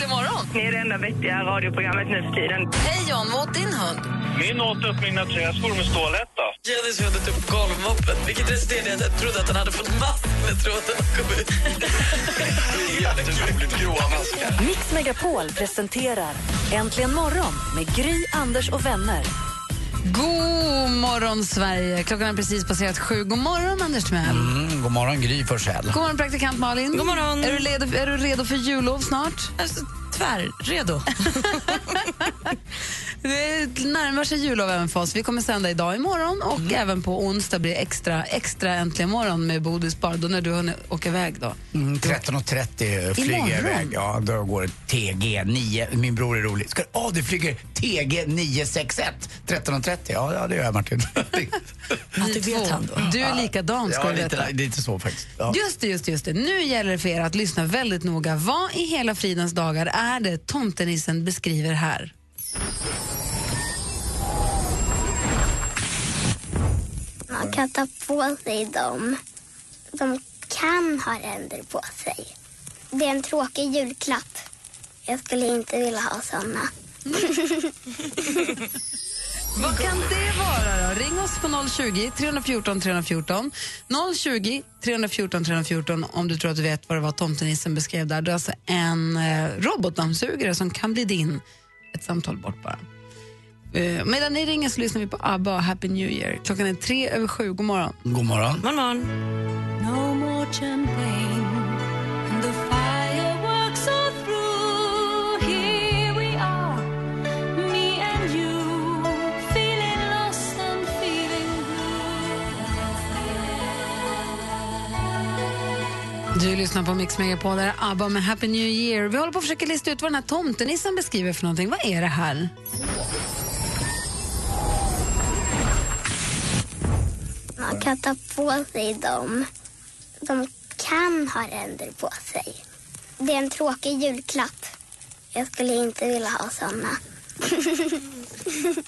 Äntligen morgon! Ni är det enda vettiga radioprogrammet nu för tiden. Hej John, vad åt din hund? Min åt upp mina träskor med stålhätta. Jennys hund åt upp golvmoppen, vilket resulterade i att jag trodde att han hade fått mask när tråden kom ut. Jätteroligt gråa maskar. Mix Megapol presenterar Äntligen morgon med Gry, Anders och vänner. God morgon, Sverige! Klockan är precis passerat sju. God morgon, Anders Timell. Mm, god morgon, Gry Forssell. God morgon, praktikant Malin. God morgon. Är du redo, är du redo för jullov snart? Alltså, tvärredo. Det närmar sig jullov även för oss. Vi kommer sända idag imorgon och Mm. även på onsdag blir det extra, extra äntligen morgon med Bodis bar. Då när du hunnit åka iväg då. Mm, 13.30 flyger jag iväg. Ja, då går TG 9. Min bror är rolig. Ska, oh, det flyger TG 961. 13.30. Ja, ja, det gör jag Martin. Att det vet han då. Du är likadan ska ja, du veta. lite, lite så faktiskt. Ja. Just det, just det, just det. Nu gäller det för er att lyssna väldigt noga. Vad i hela fridens dagar är det tomtenissen beskriver här? Man kan ta på sig dem. De kan ha ränder på sig. Det är en tråkig julklapp. Jag skulle inte vilja ha såna. Vad kan det vara då? Ring oss på 020 314 314. 020 314 314 om du tror att du vet vad det var tomtenissen beskrev där. Det är alltså en eh, robotdammsugare som kan bli din. Ett samtal bort bara. Eh, medan ni ringer så lyssnar vi på ABBA och Happy New Year. Klockan är tre över sju. God morgon. God morgon. God morgon. No more champagne and the fireworks are through. Here we are, me and you, feeling lost and feeling Du lyssnar på Mix Megapol, där är ABBA med Happy New Year. Vi håller på att försöka lista ut vad den här tomtenissen beskriver för någonting. Vad är det här? Man kan ta på sig dem. De kan ha ränder på sig. Det är en tråkig julklapp. Jag skulle inte vilja ha såna.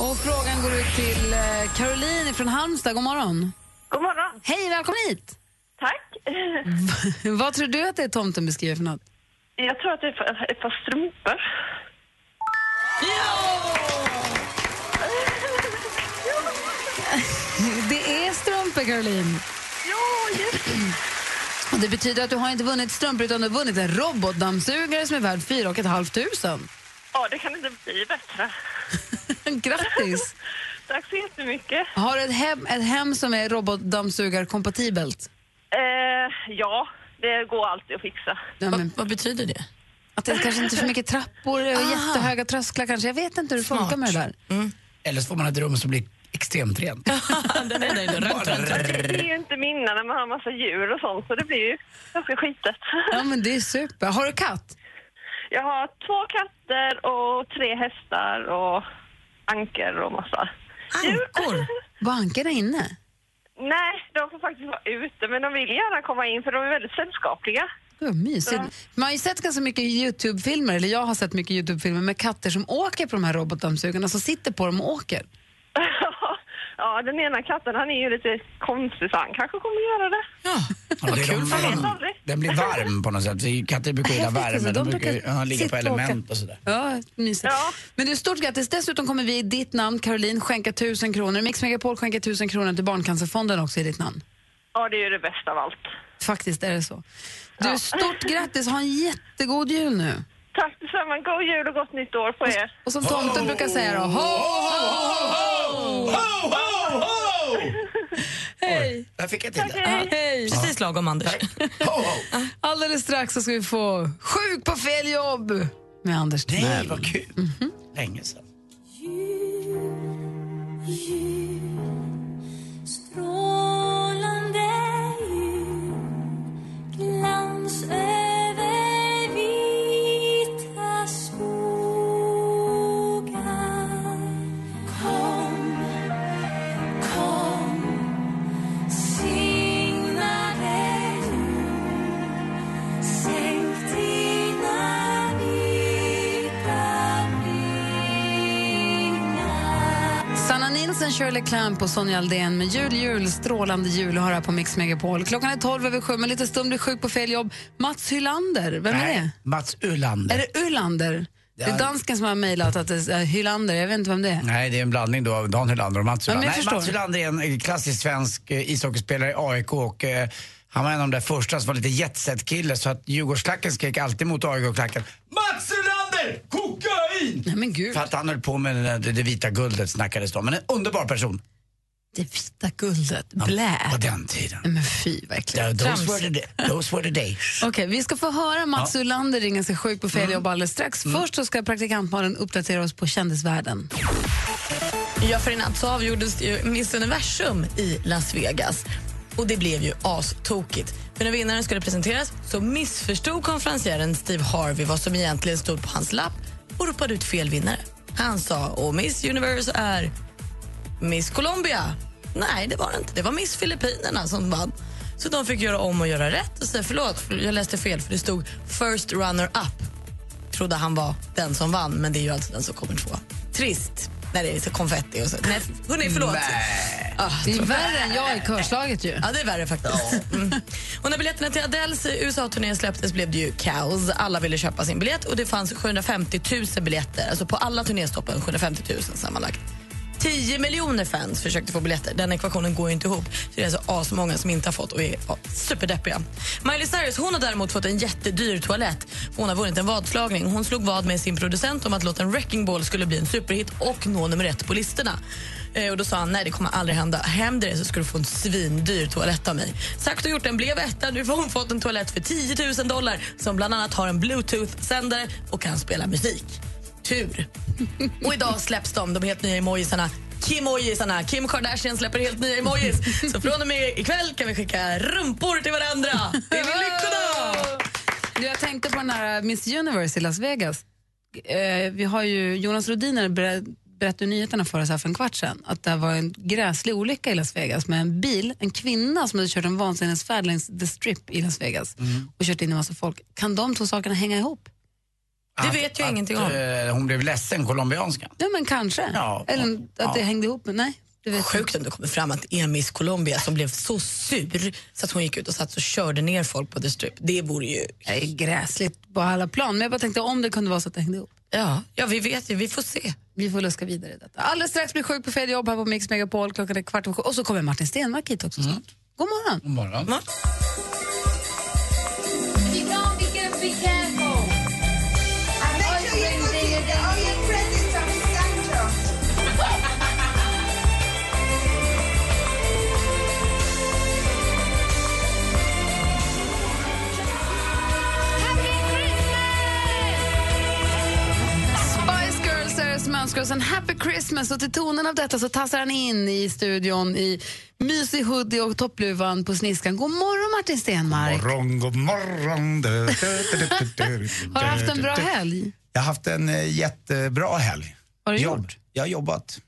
Och frågan går ut till eh, Caroline från Halmstad. God morgon. God morgon. Hej, välkommen hit. Tack. Vad tror du att det är tomten beskriver för något? Jag tror att det är ett- par strumpor. Det strumpor, Caroline. Ja, just Och det betyder att du har inte vunnit strumpor utan du har vunnit en robotdammsugare som är värd 4 500. Ja, det kan inte bli bättre. Grattis! Tack så jättemycket. Har du ett hem, ett hem som är robotdammsugarkompatibelt? Eh, ja, det går alltid att fixa. Ja, men, Vad betyder det? att det kanske inte är för mycket trappor och jättehöga trösklar kanske. Jag vet inte hur det funkar med det där. Eller så får man ett rum som blir extremt rent. Den är där inne. Rönt, rönt, rönt. Det är ju inte mina när man har massa djur och sånt, så det blir ju ganska skitigt. Ja, men det är super. Har du katt? Jag har två katter och tre hästar och anker och massa. Ankor? Var ankarna inne? Nej, de får faktiskt vara ute, men de vill gärna komma in för de är väldigt sällskapliga. Vad mysigt. Man har ju sett ganska mycket Youtube-filmer, eller jag har sett mycket Youtube-filmer med katter som åker på de här robotdammsugarna, som sitter på dem och åker. ja, den ena katten han är ju lite konstig så han kanske kommer göra det. Ja, Ja, det är kul de- för vet aldrig. Den blir varm på något sätt. Vi- Katter brukar gilla värme. De brukar ja, ligga på sitta och åka. element och sådär. Ja, mysigt. Ja. Men du, stort grattis. Dessutom kommer vi i ditt namn, Caroline, skänka tusen kronor. Mix Megapol skänker tusen kronor till Barncancerfonden också i ditt namn. Ja, det är ju det bästa av allt. Faktiskt är det så. Du, stort grattis. Ha en jättegod jul nu. Tack detsamma. God jul och gott nytt år på er. Och som tomten brukar säga då, ho, ho, ho! Hej! Där fick jag till det. Ja, Hej! Precis lagom, Anders. Ho, ho. Alldeles strax så ska vi få Sjuk på fel jobb med Anders Nej, Timell. vad kul. Länge sedan. Police, Shirley Clamp och Sonja Aldén med Jul, jul, strålande jul har här på Mix Megapol. Klockan är 12 över sju, men lite stund blir sjuk på fel jobb. Mats Hylander, vem är det? Mats Ulander. Är det Ulander? Det är dansken som har mejlat att det är Hylander, jag vet inte vem det är. Nej, det är en blandning då av Dan Hylander och Mats Hylander. Nej, Mats. Hylander är en eh, klassisk svensk eh, ishockeyspelare i AIK och eh, han var en av de där första som var lite jetset-kille så att Djurgårdsklacken skrek alltid mot AIK-klacken Mats Hylander! Kokain! Nej men gud. För att han höll på med det, det, vita guldet snackades det om. Men en underbar person. Det vita guldet, blä. På den tiden. Men fy, verkligen. Ja, those, were the, those were the days. Okej, vi ska få höra Mats Ja. Ulander ringa sig sjuk på fel jobb alldeles strax. Först så ska praktikantmalen uppdatera oss på kändisvärlden. Ja, för i natt så avgjordes ju Miss Universum i Las Vegas. Och det blev ju astokigt. För när vinnaren skulle presenteras så missförstod konferencieren Steve Harvey vad som egentligen stod på hans lapp och ropade ut fel vinnare. Han sa och Miss Universe är Miss Colombia. Nej, det var det inte. Det var Miss Filippinerna som vann. Så de fick göra om och göra rätt och säga förlåt, jag läste fel för det stod first runner up. Trodde han var den som vann, men det är ju alltså den som kommer två. Trist när det är så konfetti och så. Nej, hörni, förlåt. Ah, Det är värre än jag i körslaget ju. Ja, det är värre faktiskt. Mm. Och när biljetterna till Adeles USA-turné släpptes blev det ju kaos. Alla ville köpa sin biljett och det fanns 750 000 biljetter. Alltså på alla turnéstoppen 750 000 sammanlagt. 10 miljoner fans försökte få biljetter. Den ekvationen går ju inte ihop. Så det är alltså asmånga som inte har fått och är ja, superdeppiga. Miley Cyrus hon har däremot fått en jättedyr toalett. Hon har vunnit en vadslagning. Hon slog vad med sin producent om att låten Wrecking Ball skulle bli en superhit och nå nummer ett på listorna. Eh, och då sa han nej det kommer aldrig hända. Händer det så ska du få en svindyr toalett av mig. Sagt och gjort, den blev etta. Nu har hon fått en toalett för 10 000 dollar som bland annat har en bluetooth-sändare och kan spela musik. Tur. Och idag släpps de, de helt nya emojisarna. Kimojisarna. Kim Kardashian släpper helt nya emojis. Så från och med ikväll kan vi skicka rumpor till varandra. Det är vi lyckliga! Du, Jag tänkte på den här Miss Universe i Las Vegas. Eh, vi har ju Jonas Rodiner ber- berättade nyheterna för oss här för en kvart sedan att det var en gräslig olycka i Las Vegas med en bil, en kvinna som hade kört en vansinnesfärd längs The Strip i Las Vegas och kört in en massa folk. Kan de två sakerna hänga ihop? Det vet jag ingenting om. Eh, hon blev ledsen, colombianskan. Ja, men kanske. Ja. Eller att Ja. det hängde ihop. Men nej, det vet Sjukt om det kommer fram att det är Miss Colombia som blev så sur så att hon gick ut och satt och körde ner folk på The Strip. Det vore ju... Det är gräsligt på alla plan. Men jag bara tänkte om det kunde vara så att det hängde ihop. Ja, ja vi vet ju. Vi får se. Vi får luska vidare i detta. Alldeles strax blir sjuk på fel jobb här på Mix Megapol. Klockan är kvart över sju. Och så kommer Martin Stenmark hit också snart. God morgon. God morgon. Spice önskar oss en happy Christmas och till tonen av detta så tassar han in i studion i mysig hoodie och toppluvan på sniskan. God morgon Martin Stenmark. Morgon, god morgon. Du, du, Har du haft en bra helg? Jag har haft en eh, jättebra helg. Har du Jobb. gjort? Jag har jobbat.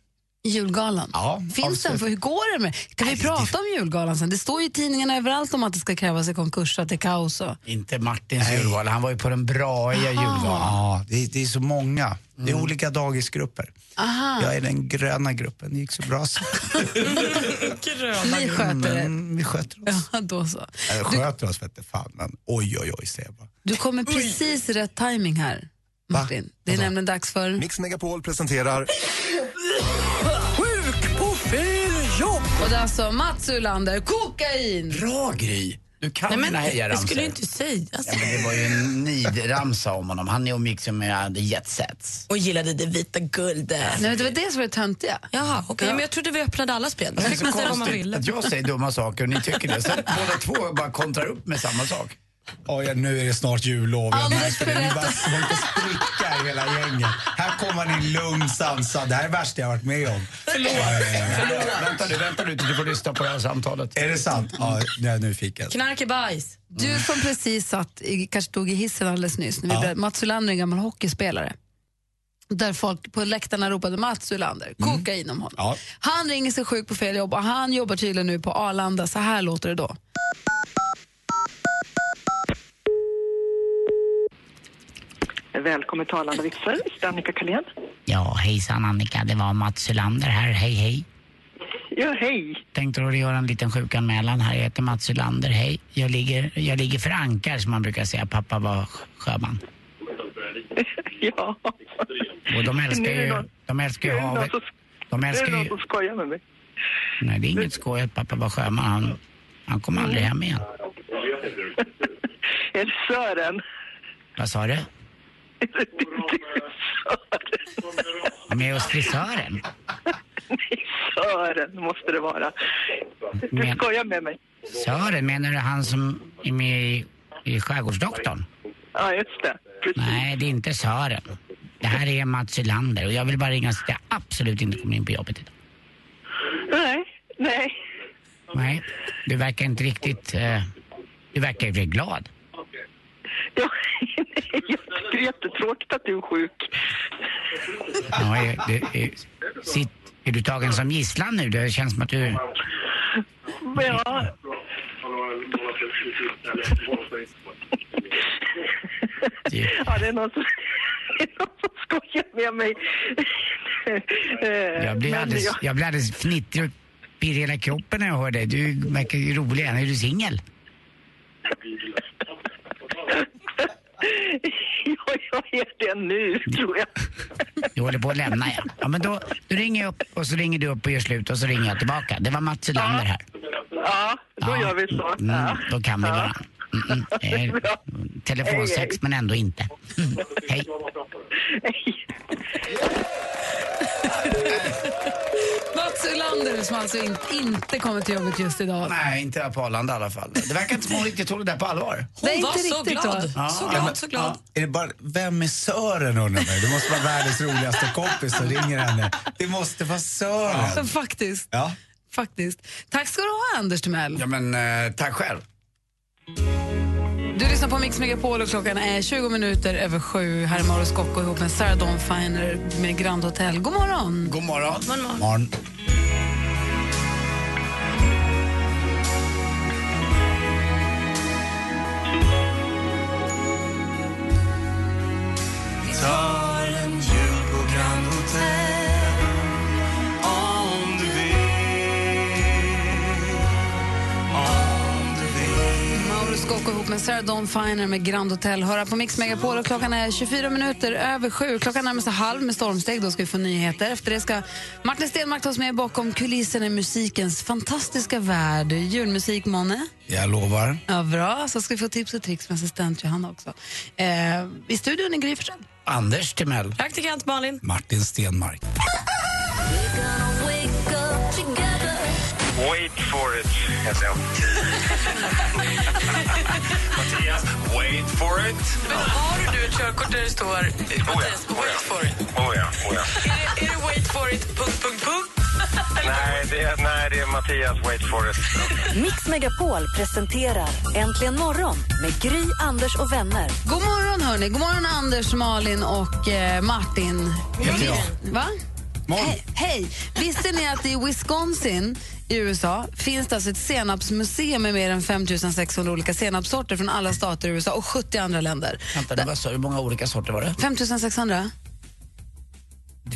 Julgalan? Ja, Finns den? För hur går det med? Kan vi prata om julgalan sen? Det står ju i tidningarna överallt om att det ska krävas i konkurs, att det är kaos. Och... Inte Martins julgala, han var ju på den braiga julgalan. Ja, det, är- det är så många. Det är olika dagisgrupper. Aha. Jag är den gröna gruppen. Det gick så bra. Så. Ni sköter det? Mm, vi sköter oss. Ja, då så. Eller sköter oss vete fan, men oj, oj, oj, säger jag bara. Du kommer precis i rätt timing här, Martin. Det är nämligen dags för... Mix Megapol presenterar Sjuk på fel jobb! Och det är alltså Mats Ulander, kokain! Bra Gry! Du kan Nej, men dina det hejaramsor. skulle ju inte sägas. Ja, men det var ju en nidramsa om honom. Han umgicks ju med the jet sets. Och gillade det vita guldet. Nej, det var det som var det töntiga. Jaha, okej. Men jag trodde vi öppnade alla spel. Då Det är fick så man säga vad man konstigt ville. att jag säger dumma saker och ni tycker det. Sen båda två bara kontrar upp med samma sak. Ja, ja, nu är det snart jullov. Jag Anders, märker det. Ni bara berätta. håller på att spricka i hela gänget. Här kommer in lugn, sansad. Det här är det värsta jag varit med om. Förlåt. Ja, ja, ja. Vänta nu, vänta nu du får lyssna på det här samtalet. Är det sant? Ja, nej, nu fick jag. Knark är bajs. Du som precis satt, i, kanske stod i hissen alldeles nyss, när vi Ja. Mats Ulander är en gammal hockeyspelare. Där folk på läktarna ropade Mats Ulander, kokain om honom. Ja. Han ringer sig sjuk på fel jobb och han jobbar tydligen nu på Arlanda. Så här låter det då. Välkommen till Arlanda Vitsar, Annika Kalén. Ja, hejsan Annika, det var Mats Hylander här. Hej, hej. Ja, hej. Tänkte då göra en liten sjukanmälan här. Jag heter Mats Ylander. Hej. Jag ligger, jag ligger för ankar som man brukar säga. Pappa var sjöman. Ja. Och de älskar är ju, någon- de älskar ju är någon havet. som- De är älskar det någon ju... som skojar med mig. Nej, det är inget skoj att pappa var sjöman. Han, han kom aldrig hem igen. Är det Sören? Vad sa du? Med hos frisören? Sören måste det vara. Du Men- skojar med mig. Sören, menar du han som är med i, i Skärgårdsdoktorn? Ja, just det. Nej, det är inte Sören. Det här är Mats Ylander och jag vill bara ringa och säga att jag absolut inte kommer in på jobbet idag. Nej, nej. Nej, du verkar inte riktigt... Eh, du verkar ju glad. Ja, det är jättetråkigt att du är sjuk. Ja, är, det, är, sitt, är du tagen som gisslan nu? Det känns som att du... Ja, ja det är någon som, det är någon som skojar med mig. Jag blir alldeles, jag- jag blir alldeles fnittrig och pirrig i hela kroppen när jag hör dig. Du verkar ju rolig. Är du singel? Ja, jag är det nu, tror jag. Du håller på att lämna, ja. Ja, men då, då ringer jag upp och så ringer du upp och gör slut och så ringer jag tillbaka. Det var Mats Ylander här. Ja, då gör vi så. Mm, Ja. då kan vi Ja. varandra. Mm, mm. Eh, telefonsex, men ändå inte. Mm. Hej. Mats Ulander som alltså in, inte kommer till jobbet just idag. Nej, inte på Arlanda i alla fall. Det verkar inte som hon riktigt tog det där på allvar. Hon Nej, inte var så riktigt, glad. va? Så glad, så glad. Är det bara, vem är Sören undrar mig? Det måste vara världens roligaste kompis som ringer henne. Det måste vara Sören. Ja, faktiskt. Ja. Faktiskt. Tack ska du ha, Anders Timell. Ja, men eh, tack själv. Du lyssnar på Mix Megapol och klockan är 20 minuter över sju. Här är Mauro Scocco ihop med Sarah Dawn Finer med Grand Hotel. God morgon! God morgon. morgon. Morgon. Vi tar en jul på Grand Hotel Om du vill Om du vill Mauro Scocco ihop med Sarah Dawn Finer med Grand Hotel. Höra på Mix Megapol och klockan är 24 minuter över sju. Klockan närmar sig halv med stormsteg. Då ska vi få nyheter. Efter det ska Martin Stenmark ta oss med bakom kulisserna i musikens fantastiska värld. Julmusik, Måne? Jag lovar. Ja, bra. Så ska vi få tips och tricks med assistent Johanna också. Eh, I studion är Gry Forssell. Anders Timell. Praktikant Malin. Martin Stenmark. Wait for it, heter jag. Mattias, wait for it. Men har du ett körkort där det står Mattias, wait for it? Oh ja, oh ja. Är det, är det wait for it, punkt, punkt, punkt? Nej, det är, nej, det är Mattias, wait for it. Mix Megapol presenterar Äntligen morgon med Gry, Anders och vänner. God morgon, hörni. God morgon, Anders, Malin och eh, Martin. Jag. Va? Hej, hej! Visste ni att i Wisconsin i USA finns det alltså ett senapsmuseum med mer än 5 600 olika senapssorter från alla stater i USA och 70 andra länder. Vänta, det var så, hur många olika sorter var det? 5 600?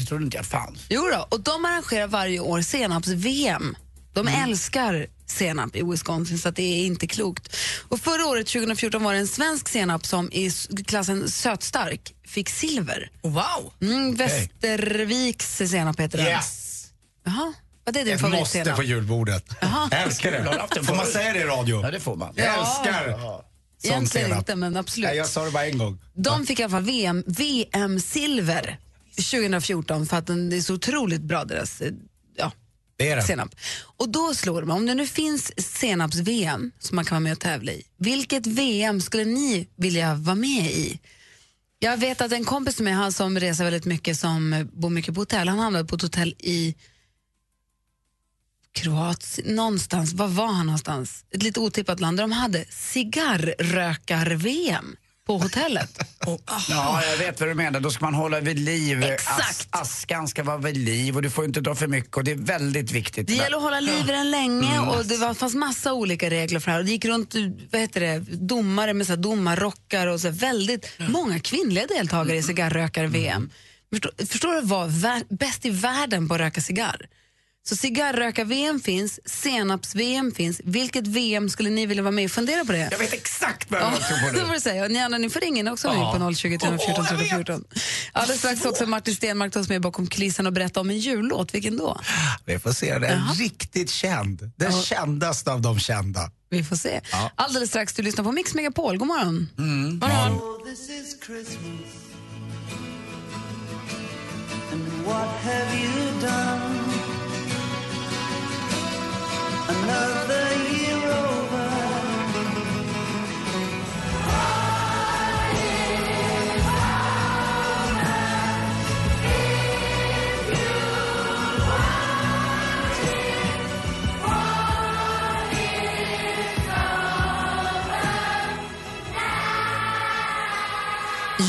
Det trodde inte jag fanns. Jo då, och de arrangerar varje år senaps-VM. De älskar senap i Wisconsin, så att det är inte klokt. Och förra året, 2014, var det en svensk senap som i klassen sötstark fick silver. Wow! Mm, Västerviks senap heter den. Yes! Jaha, vad är din Jag måste på julbordet. Jaha. Jag älskar det. Får man säga det i radio? Ja, det får man. Jag Ja. älskar sån Egentligen senap. inte, men absolut. Nej, jag sa det bara en gång. De fick i alla fall VM, VM-silver 2014 för att den är så otroligt bra, deras eh, ja, Det är det. senap. Och då slår det mig, om det nu finns senaps-VM som man kan vara med och tävla i, vilket VM skulle ni vilja vara med i? Jag vet att en kompis med han som reser väldigt mycket, som eh, bor mycket på hotell, han hamnade på ett hotell i Kroatien, någonstans, var var han någonstans? Ett lite otippat land där de hade cigarrökar-VM på hotellet. Ja, jag vet vad du menar. Då ska man hålla vid liv. Exakt. As, askan ska vara vid liv och du får inte dra för mycket och det är väldigt viktigt. Det gäller att hålla liv i den länge Mm. och det var, fanns massa olika regler för det här. Och det gick runt vad heter det, domare med så här domarrockar och så här, väldigt många kvinnliga deltagare i cigarrökar-VM. Förstår, förstår du vad vär, bäst i världen på att röka cigarr? Så cigarrökar-VM finns, senaps-VM finns. Vilket VM skulle ni vilja vara med och fundera på det? Jag vet exakt vad jag Ja, tror på det nu. får du säga. Och ni andra, ni får ringa in också Ja. ja. på 020 314 Åh, jag vet. 314. Alldeles strax också Martin Stenmark tar oss med bakom kulisserna och berätta om en jullåt. Vilken då? Vi får se, den är riktigt känd. Den kändaste av de kända. Vi får se. Ja. Alldeles strax, du lyssnar på Mix Megapol. God morgon. Mm. Oh, this is Another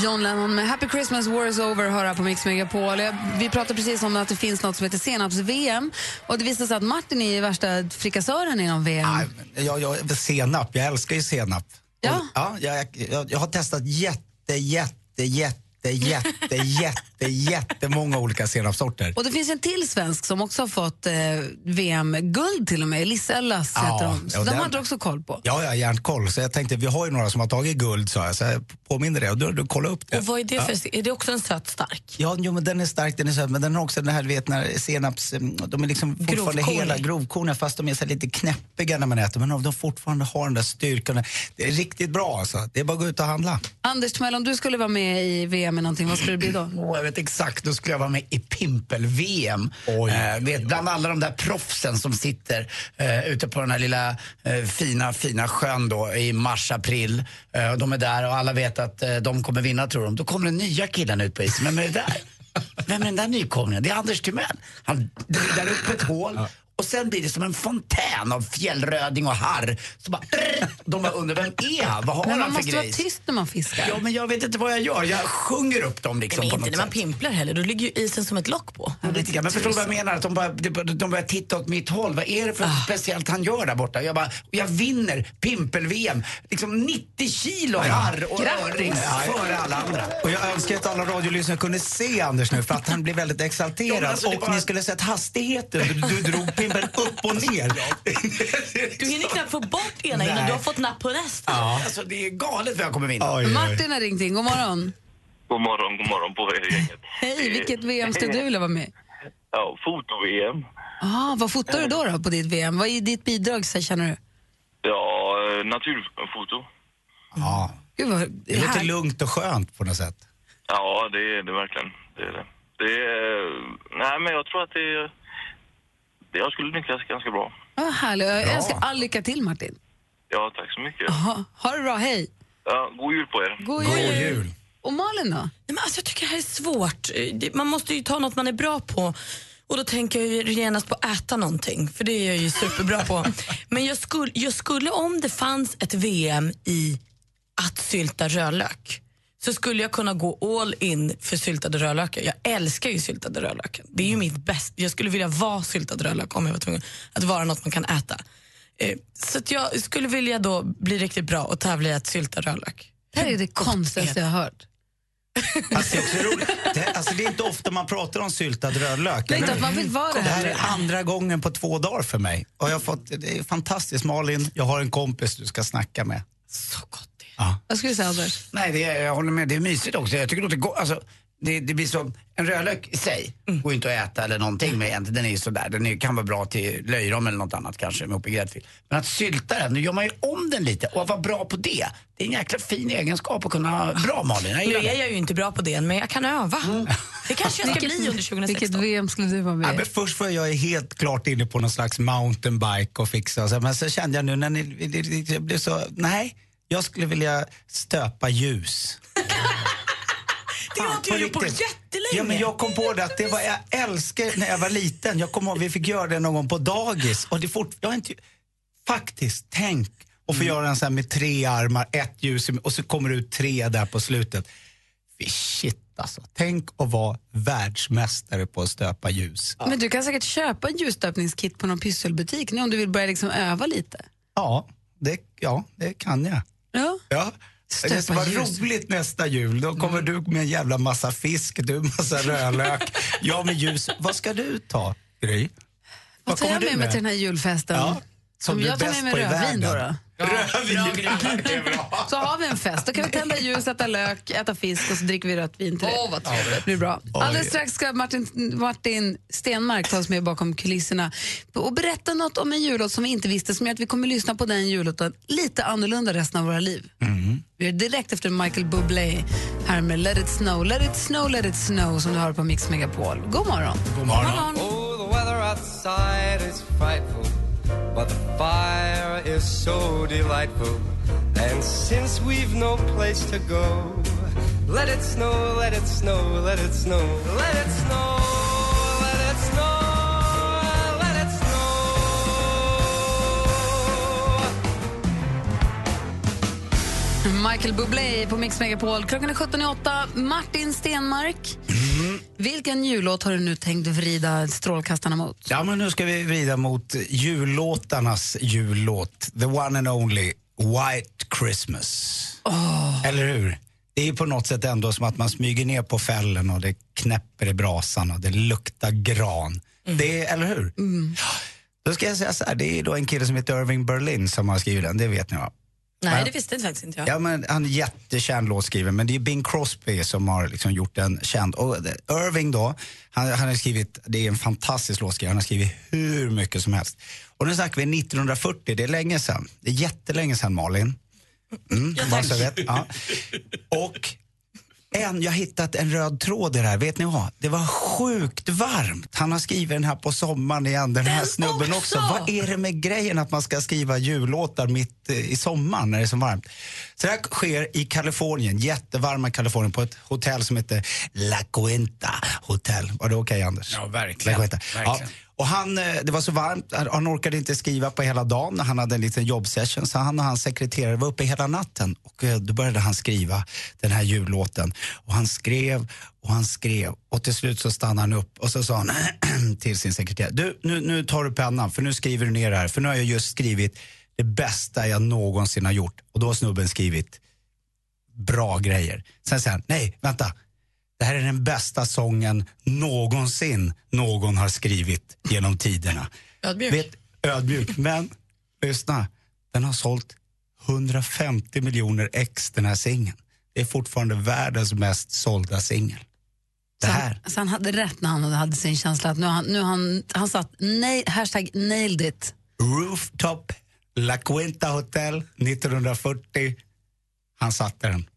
John Lennon med Happy Christmas, War is over hör här på Mix Megapol. Vi pratade precis om att det finns något som heter senaps-VM. Och det visade sig att Martin är värsta frikassören inom VM. Jag, jag, senap, jag älskar ju senap. Ja. Och, ja jag, jag, jag har testat jätte, jätte, jätte, jätte, jätte, jättemånga olika senapssorter. Och det finns en till svensk som också har fått eh, VM-guld till och med. Lisellas Ja, heter de. Så de den- hade du också koll på. Ja, jag har järnkoll. Så jag tänkte, vi har ju några som har tagit guld, sa jag. Så jag påminner det och du, du kolla upp det. Och vad är det ja. för, är det också en söt stark? Ja, jo, men den är stark, den är söt, men den har också den här, du vet, när senaps, mm, de är liksom fortfarande Grovkornig. hela grovkorniga fast de är så lite knäppiga när man äter, men de fortfarande har den där styrkan. Det är riktigt bra alltså. Det är bara att gå ut och handla. Anders Timell, om du skulle vara med i VM med någonting, vad skulle det bli då? Vet exakt, då skulle jag vara med i pimpel-VM. Eh, vet, bland alla de där proffsen som sitter eh, ute på den här lilla eh, fina, fina sjön då i mars, april. Eh, de är där och alla vet att eh, de kommer vinna tror de. Då kommer den nya killen ut på isen. Vem är det där? Vem är den där nykomlingen? Det är Anders Timell. Han drar upp ett hål och sen blir det som en fontän av fjällröding och harr. Så bara, de bara undrar, vem är han? Vad har Men man han för måste vara tyst när man fiskar. Ja, men jag vet inte vad jag gör. Jag sjunger upp dem liksom Men på inte något när man pimplar heller, då ligger ju isen som ett lock på. Lite grann. Men förstår du vad jag menar? Att de, bara, de, de börjar titta åt mitt håll. Vad är det för Ah. speciellt han gör där borta? Jag, bara, jag vinner pimpel-VM. Liksom 90 kilo harr och öring före alla andra. Och jag önskar att alla radiolyssnare kunde se Anders nu för att han blir väldigt exalterad. Ja, alltså, och bara- ni skulle sett hastigheten. Du, du drog pimpen upp och ner. Du hinner knappt få bort ena innan Nej. du har fått napp på resten. Ja. Alltså, det är galet vad jag kommer vinna. Oj, oj. Martin har ringt in, god morgon. God morgon, god morgon på er gänget. Hej, vilket VM skulle du vilja vara med? Ja, foto-VM. Ah, vad fotar du då, då på ditt VM? Vad är ditt bidrag så känner du? Ja, eh, naturfoto. Ja. Gud vad, Det låter här- lugnt och skönt på något sätt. Ja, det är det verkligen. Det är det. det är, nej, men jag tror att det, det jag skulle lyckas ganska bra. Ah, härligt. Jag önskar all lycka till Martin. Ja, tack så mycket. Aha. Ha det bra, hej. Ja, god jul på er. God God jul. jul. Och Malin då? Nej, Men alltså, jag tycker det här är svårt. Man måste ju ta något man är bra på. Och då tänker jag ju genast på att äta någonting, för det är jag ju superbra på. Men jag skulle, jag skulle, om det fanns ett VM i att sylta rödlök, så skulle jag kunna gå all in för syltade rödlökar. Jag älskar ju syltade rödlökar. Det är ju mitt bäst. Jag skulle vilja vara syltad rödlök om jag var tvungen att vara något man kan äta. Eh, Så att jag skulle vilja då bli riktigt bra och tävla i att sylta rödlök. Det här är det konstigaste jag har hört. Alltså, det, är roligt. Det, alltså, det är inte ofta man pratar om syltad rödlök. Inte att man vill vara det Det här är andra gången på två dagar för mig. Och jag har fått, det är fantastiskt. Malin, jag har en kompis du ska snacka med. Så det. Ja. Vad skulle du säga Anders? Nej, det är, jag håller med. Det är mysigt också. Jag tycker det låter gott. Alltså, det, det blir så, en rödlök i sig går ju inte att äta eller någonting med egentligen. Den är ju sådär. Den är, kan vara bra till löjrom eller något annat kanske med upp i gräddfil. Men att sylta den, nu gör man ju om den lite och att vara bra på det. Det är en jäkla fin egenskap att kunna ha bra Malin. Jag Nu gillar är det. jag ju inte bra på det, men jag kan öva. Det kanske jag ska bli under 2016. Vilket VM skulle du vara Ja, med men i? först var jag helt klart inne på någon slags mountainbike och fixa och så, men så kände jag nu när ni, det, det, det blev så, nej, jag skulle vilja stöpa ljus. Det har jag gjort på jättelänge. Ja, men jag kom på det att det var jag älskar när jag var liten. Jag kommer ihåg vi fick göra det någon gång på dagis och det fort, jag har inte, faktiskt, tänk att få göra en sån här med tre armar, ett ljus och så kommer det ut tre där på slutet. Fy shit alltså. Tänk att vara världsmästare på att stöpa ljus. Men du kan säkert köpa en ljusstöpningskit på någon pysselbutik nu om du vill börja liksom öva lite. Ja, det, ja, det kan jag. Ja. Ja. Stöpa det ska vara roligt nästa jul. Då kommer du med en jävla massa fisk, du massa rödlök, jag med ljus. Vad ska du ta, Gry? Vad tar jag med mig till den här julfesten? Ja, som Om du är jag tar med mig rödvin då? världen. Då? Rödvin! Så har vi en fest. Då kan vi tända ljus, äta lök, äta fisk och så dricker vi rött vin till det. Åh, vad trevligt. Det blir bra. Alldeles strax ska Martin, Martin Stenmark ta oss med bakom kulisserna och berätta något om en jullåt som vi inte visste som gör att vi kommer lyssna på den jullåten lite annorlunda resten av våra liv. Vi är direkt efter Michael Bublé här med Let it snow, let it snow, let it snow som du har på Mix Megapol. God morgon. God morgon. Oh, the weather outside is so delightful. And since we've no place to go, let it snow, let it snow, let it snow, let it snow, let it snow, let it snow. Michael Bublé på Mix Megapol. Klockan är 17.08. Martin Stenmark, vilken jullåt har du nu tänkt vrida strålkastarna mot? Ja, men nu ska vi vrida mot jullåtarnas jullåt. The one and only White Christmas. Eller hur? Det är på något sätt ändå som att man smyger ner på fällen och det knäpper i brasan och det luktar gran. Det är, eller hur? Då ska jag säga så här, det är då en kille som heter Irving Berlin som har skrivit den, det vet ni va? Nej, Men- det visste faktiskt inte jag. Ja, men han är jättekänd låtskrivare, men det är Bing Crosby som har liksom gjort den känd. Och det- Irving då, han, han har skrivit, det är en fantastisk låtskrivare, han har skrivit hur mycket som helst. Och nu snackar vi 1940, det är länge sedan. Det är jättelänge sedan Malin. Mm, bara så jag vet. Ja. Och en, jag har hittat en röd tråd i det här, vet ni vad? Det var sjukt varmt. Han har skrivit den här på sommaren igen, den här snubben också. Vad är det med grejen att man ska skriva jullåtar mitt eh, i sommaren när det är så varmt? Så det här sker i Kalifornien, jättevarma Kalifornien, på ett hotell som heter La Quinta Hotel. Var det okej Anders? Ja, verkligen. La Quinta. Ja. Och han, eh, det var så varmt, han- orkade inte skriva på hela dagen. Han hade en liten jobbsession, så han och hans sekreterare var uppe hela natten. Och eh, då började han skriva den här jullåten. Och han skrev och han skrev och till slut så stannade han upp och så sa han till sin sekreterare, du nu, nu tar du pennan för nu skriver du ner det här. För nu har jag just skrivit det bästa jag någonsin har gjort. Och då har snubben skrivit bra grejer. Sen säger han, nej vänta, det här är den bästa sången någonsin någon har skrivit genom tiderna. Ödmjuk. Vet, ödmjuk. Men lyssna, den har sålt 150 miljoner ex den här singeln. Det är fortfarande världens mest sålda singel. Det Så här. han, så han hade rätt när han hade sin känsla att nu han, nu han, han satt nej, hashtag nailed it. Rooftop La Quinta Hotel 1940. Han satte den.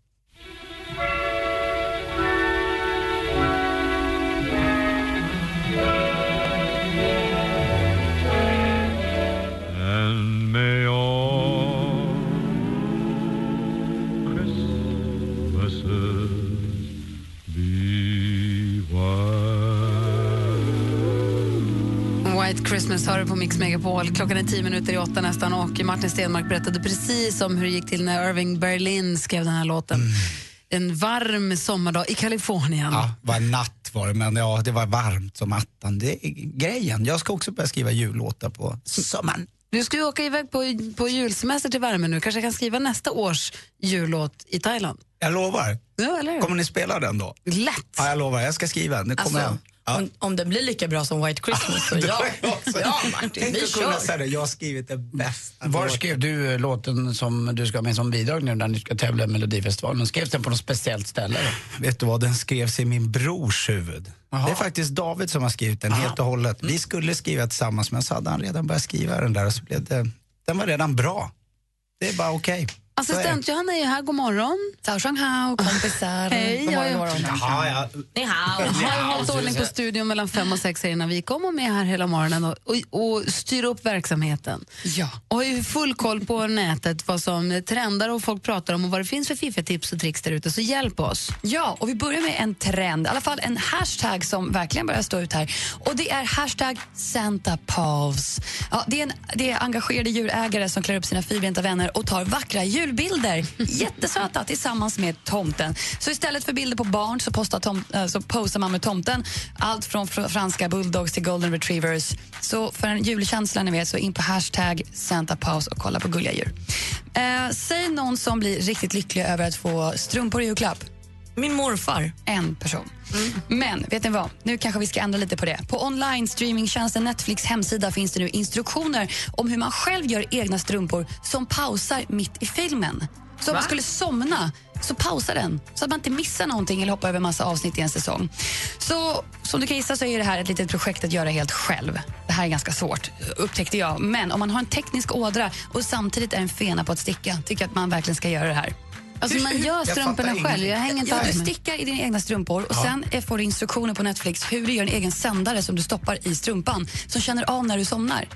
White. Christmas hör du på Mix Megapol. Klockan är tio minuter i åtta nästan och Martin Stenmark berättade precis om hur det gick till när Irving Berlin skrev den här låten. En varm sommardag i Kalifornien. Ja, var natt var det, men ja, det var varmt som attan. Det är grejen. Jag ska också börja skriva jullåtar på sommaren. Du ska ju åka iväg på, på julsemester till värmen nu. Kanske kan skriva nästa års jullåt i Thailand. Jag lovar. Ja, eller? Kommer ni spela den då? Lätt! Ja, jag lovar. Jag ska skriva. Nu kommer Alltså, den. Ja. om, om den blir lika bra som White Christmas så ja. Ja, Martin, Tänk vi att kunna kör. säga det. Jag har skrivit det bästa. Var låten. skrev du låten som du ska ha med som bidrag nu när ni ska tävla i Melodifestivalen? Skrevs den på något speciellt ställe? Då? Vet du vad, den skrevs i min brors huvud. Jaha. Det är faktiskt David som har skrivit den helt och hållet. Vi skulle skriva tillsammans men så hade han redan börjat skriva den där och så blev det, den var redan bra. Det är bara okej. Det. Assistent Johanna är här, god morgon. Tao Shang Hao, kompisar. Hej, God morgon, jag- god morgon. Jaha, ja. Ni hao. Jag har hållit ordning på studion mellan fem och sex innan vi kom och med här hela morgonen och, och, och styr upp verksamheten. Ja. Och har ju full koll på nätet vad som trendar och folk pratar om och vad det finns för fiffiga tips och tricks där ute. Så hjälp oss. Ja, och vi börjar med en trend, i alla fall en hashtag som verkligen börjar stå ut här. Och det är hashtag Santa Paws. Ja, det, är en, det är engagerade djurägare som klär upp sina fyrbenta vänner och tar vackra julbilder. Jättesöta tillsammans med tomten. Så istället för bilder på barn så, postar tom, eh, så posar man med tomten. Allt från franska bulldogs till golden retrievers. Så för en julkänsla ni vet, så in på hashtag Santa och kolla på gulliga djur. Eh, säg någon som blir riktigt lycklig över att få strumpor i julklapp. Min morfar. En person. Men vet ni vad? Nu kanske vi ska ändra lite på det. På online streamingtjänsten Netflix hemsida finns det nu instruktioner om hur man själv gör egna strumpor som pausar mitt i filmen. Så om man skulle somna, så pausa den så att man inte missar någonting eller hoppar över massa avsnitt i en säsong. Så som du kan gissa så är det här ett litet projekt att göra helt själv. Det här är ganska svårt, upptäckte jag. Men om man har en teknisk ådra och samtidigt är en fena på att sticka, tycker jag att man verkligen ska göra det här. Alltså man gör strumporna själv. Jag hänger inte ja, du stickar i dina egna strumpor och sen eh, får du instruktioner på Netflix hur du gör en egen sändare som du stoppar i strumpan som känner av när du somnar.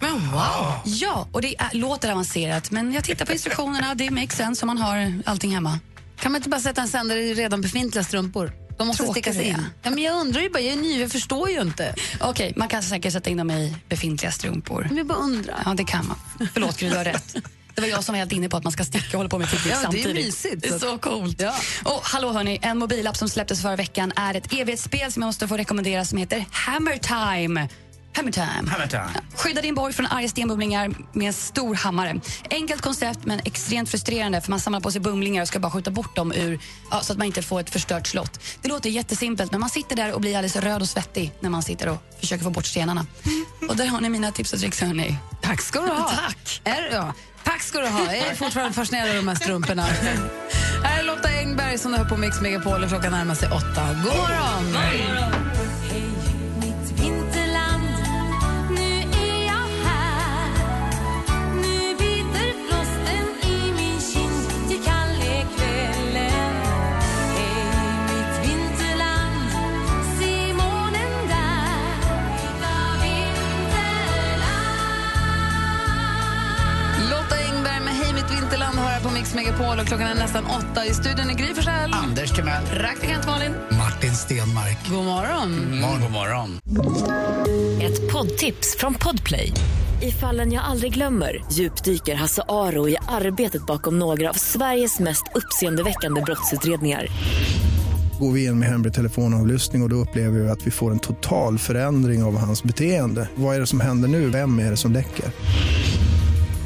Men wow! Ja, och det är, låter avancerat men jag tittar på instruktionerna, det makes sense om man har allting hemma. Kan man inte bara sätta en sändare i redan befintliga strumpor? De måste Tråkig stickas in. Ja, men jag undrar ju bara, jag är ny, jag förstår ju inte. Okej, man kan säkert sätta in dem i befintliga strumpor. Men jag bara undrar. Ja, det kan man. Förlåt, Gry, du har rätt. Det var jag som var helt inne på att man ska sticka och hålla på med teknik Ja, det är samtidigt. mysigt. Det är så coolt. Och hallå hörni, en mobilapp som släpptes förra veckan är ett evighetsspel som jag måste få rekommendera som heter Hammer Time. Hammer Time. Hammer time. Skydda din borg från arga stenbumlingar med en stor hammare. Enkelt koncept men extremt frustrerande för man samlar på sig bumlingar och ska bara skjuta bort dem ur, ja, så att man inte får ett förstört slott. Det låter jättesimpelt men man sitter där och blir alldeles röd och svettig när man sitter och försöker få bort stenarna. Och där har ni mina tips och tricks hörni. Tack ska du ha. Tack. Är, ja. Tack ska du ha. Jag är fortfarande fascinerad av de här strumporna. Här är Lotta Engberg som du hör på Mix Megapol och klockan närmar sig åtta. God morgon! Mitt Mix Megapol och klockan är nästan åtta. I studion är Gry Forssell. Anders Timell. Praktikant Malin. Martin Stenmark. God morgon. Mm, god morgon. Ett poddtips från Podplay. I fallen jag aldrig glömmer djupdyker Hasse Aro i arbetet bakom några av Sveriges mest uppseendeväckande brottsutredningar. Går vi in med hemlig telefonavlyssning och, och då upplever vi att vi får en total förändring av hans beteende. Vad är det som händer nu? Vem är det som läcker?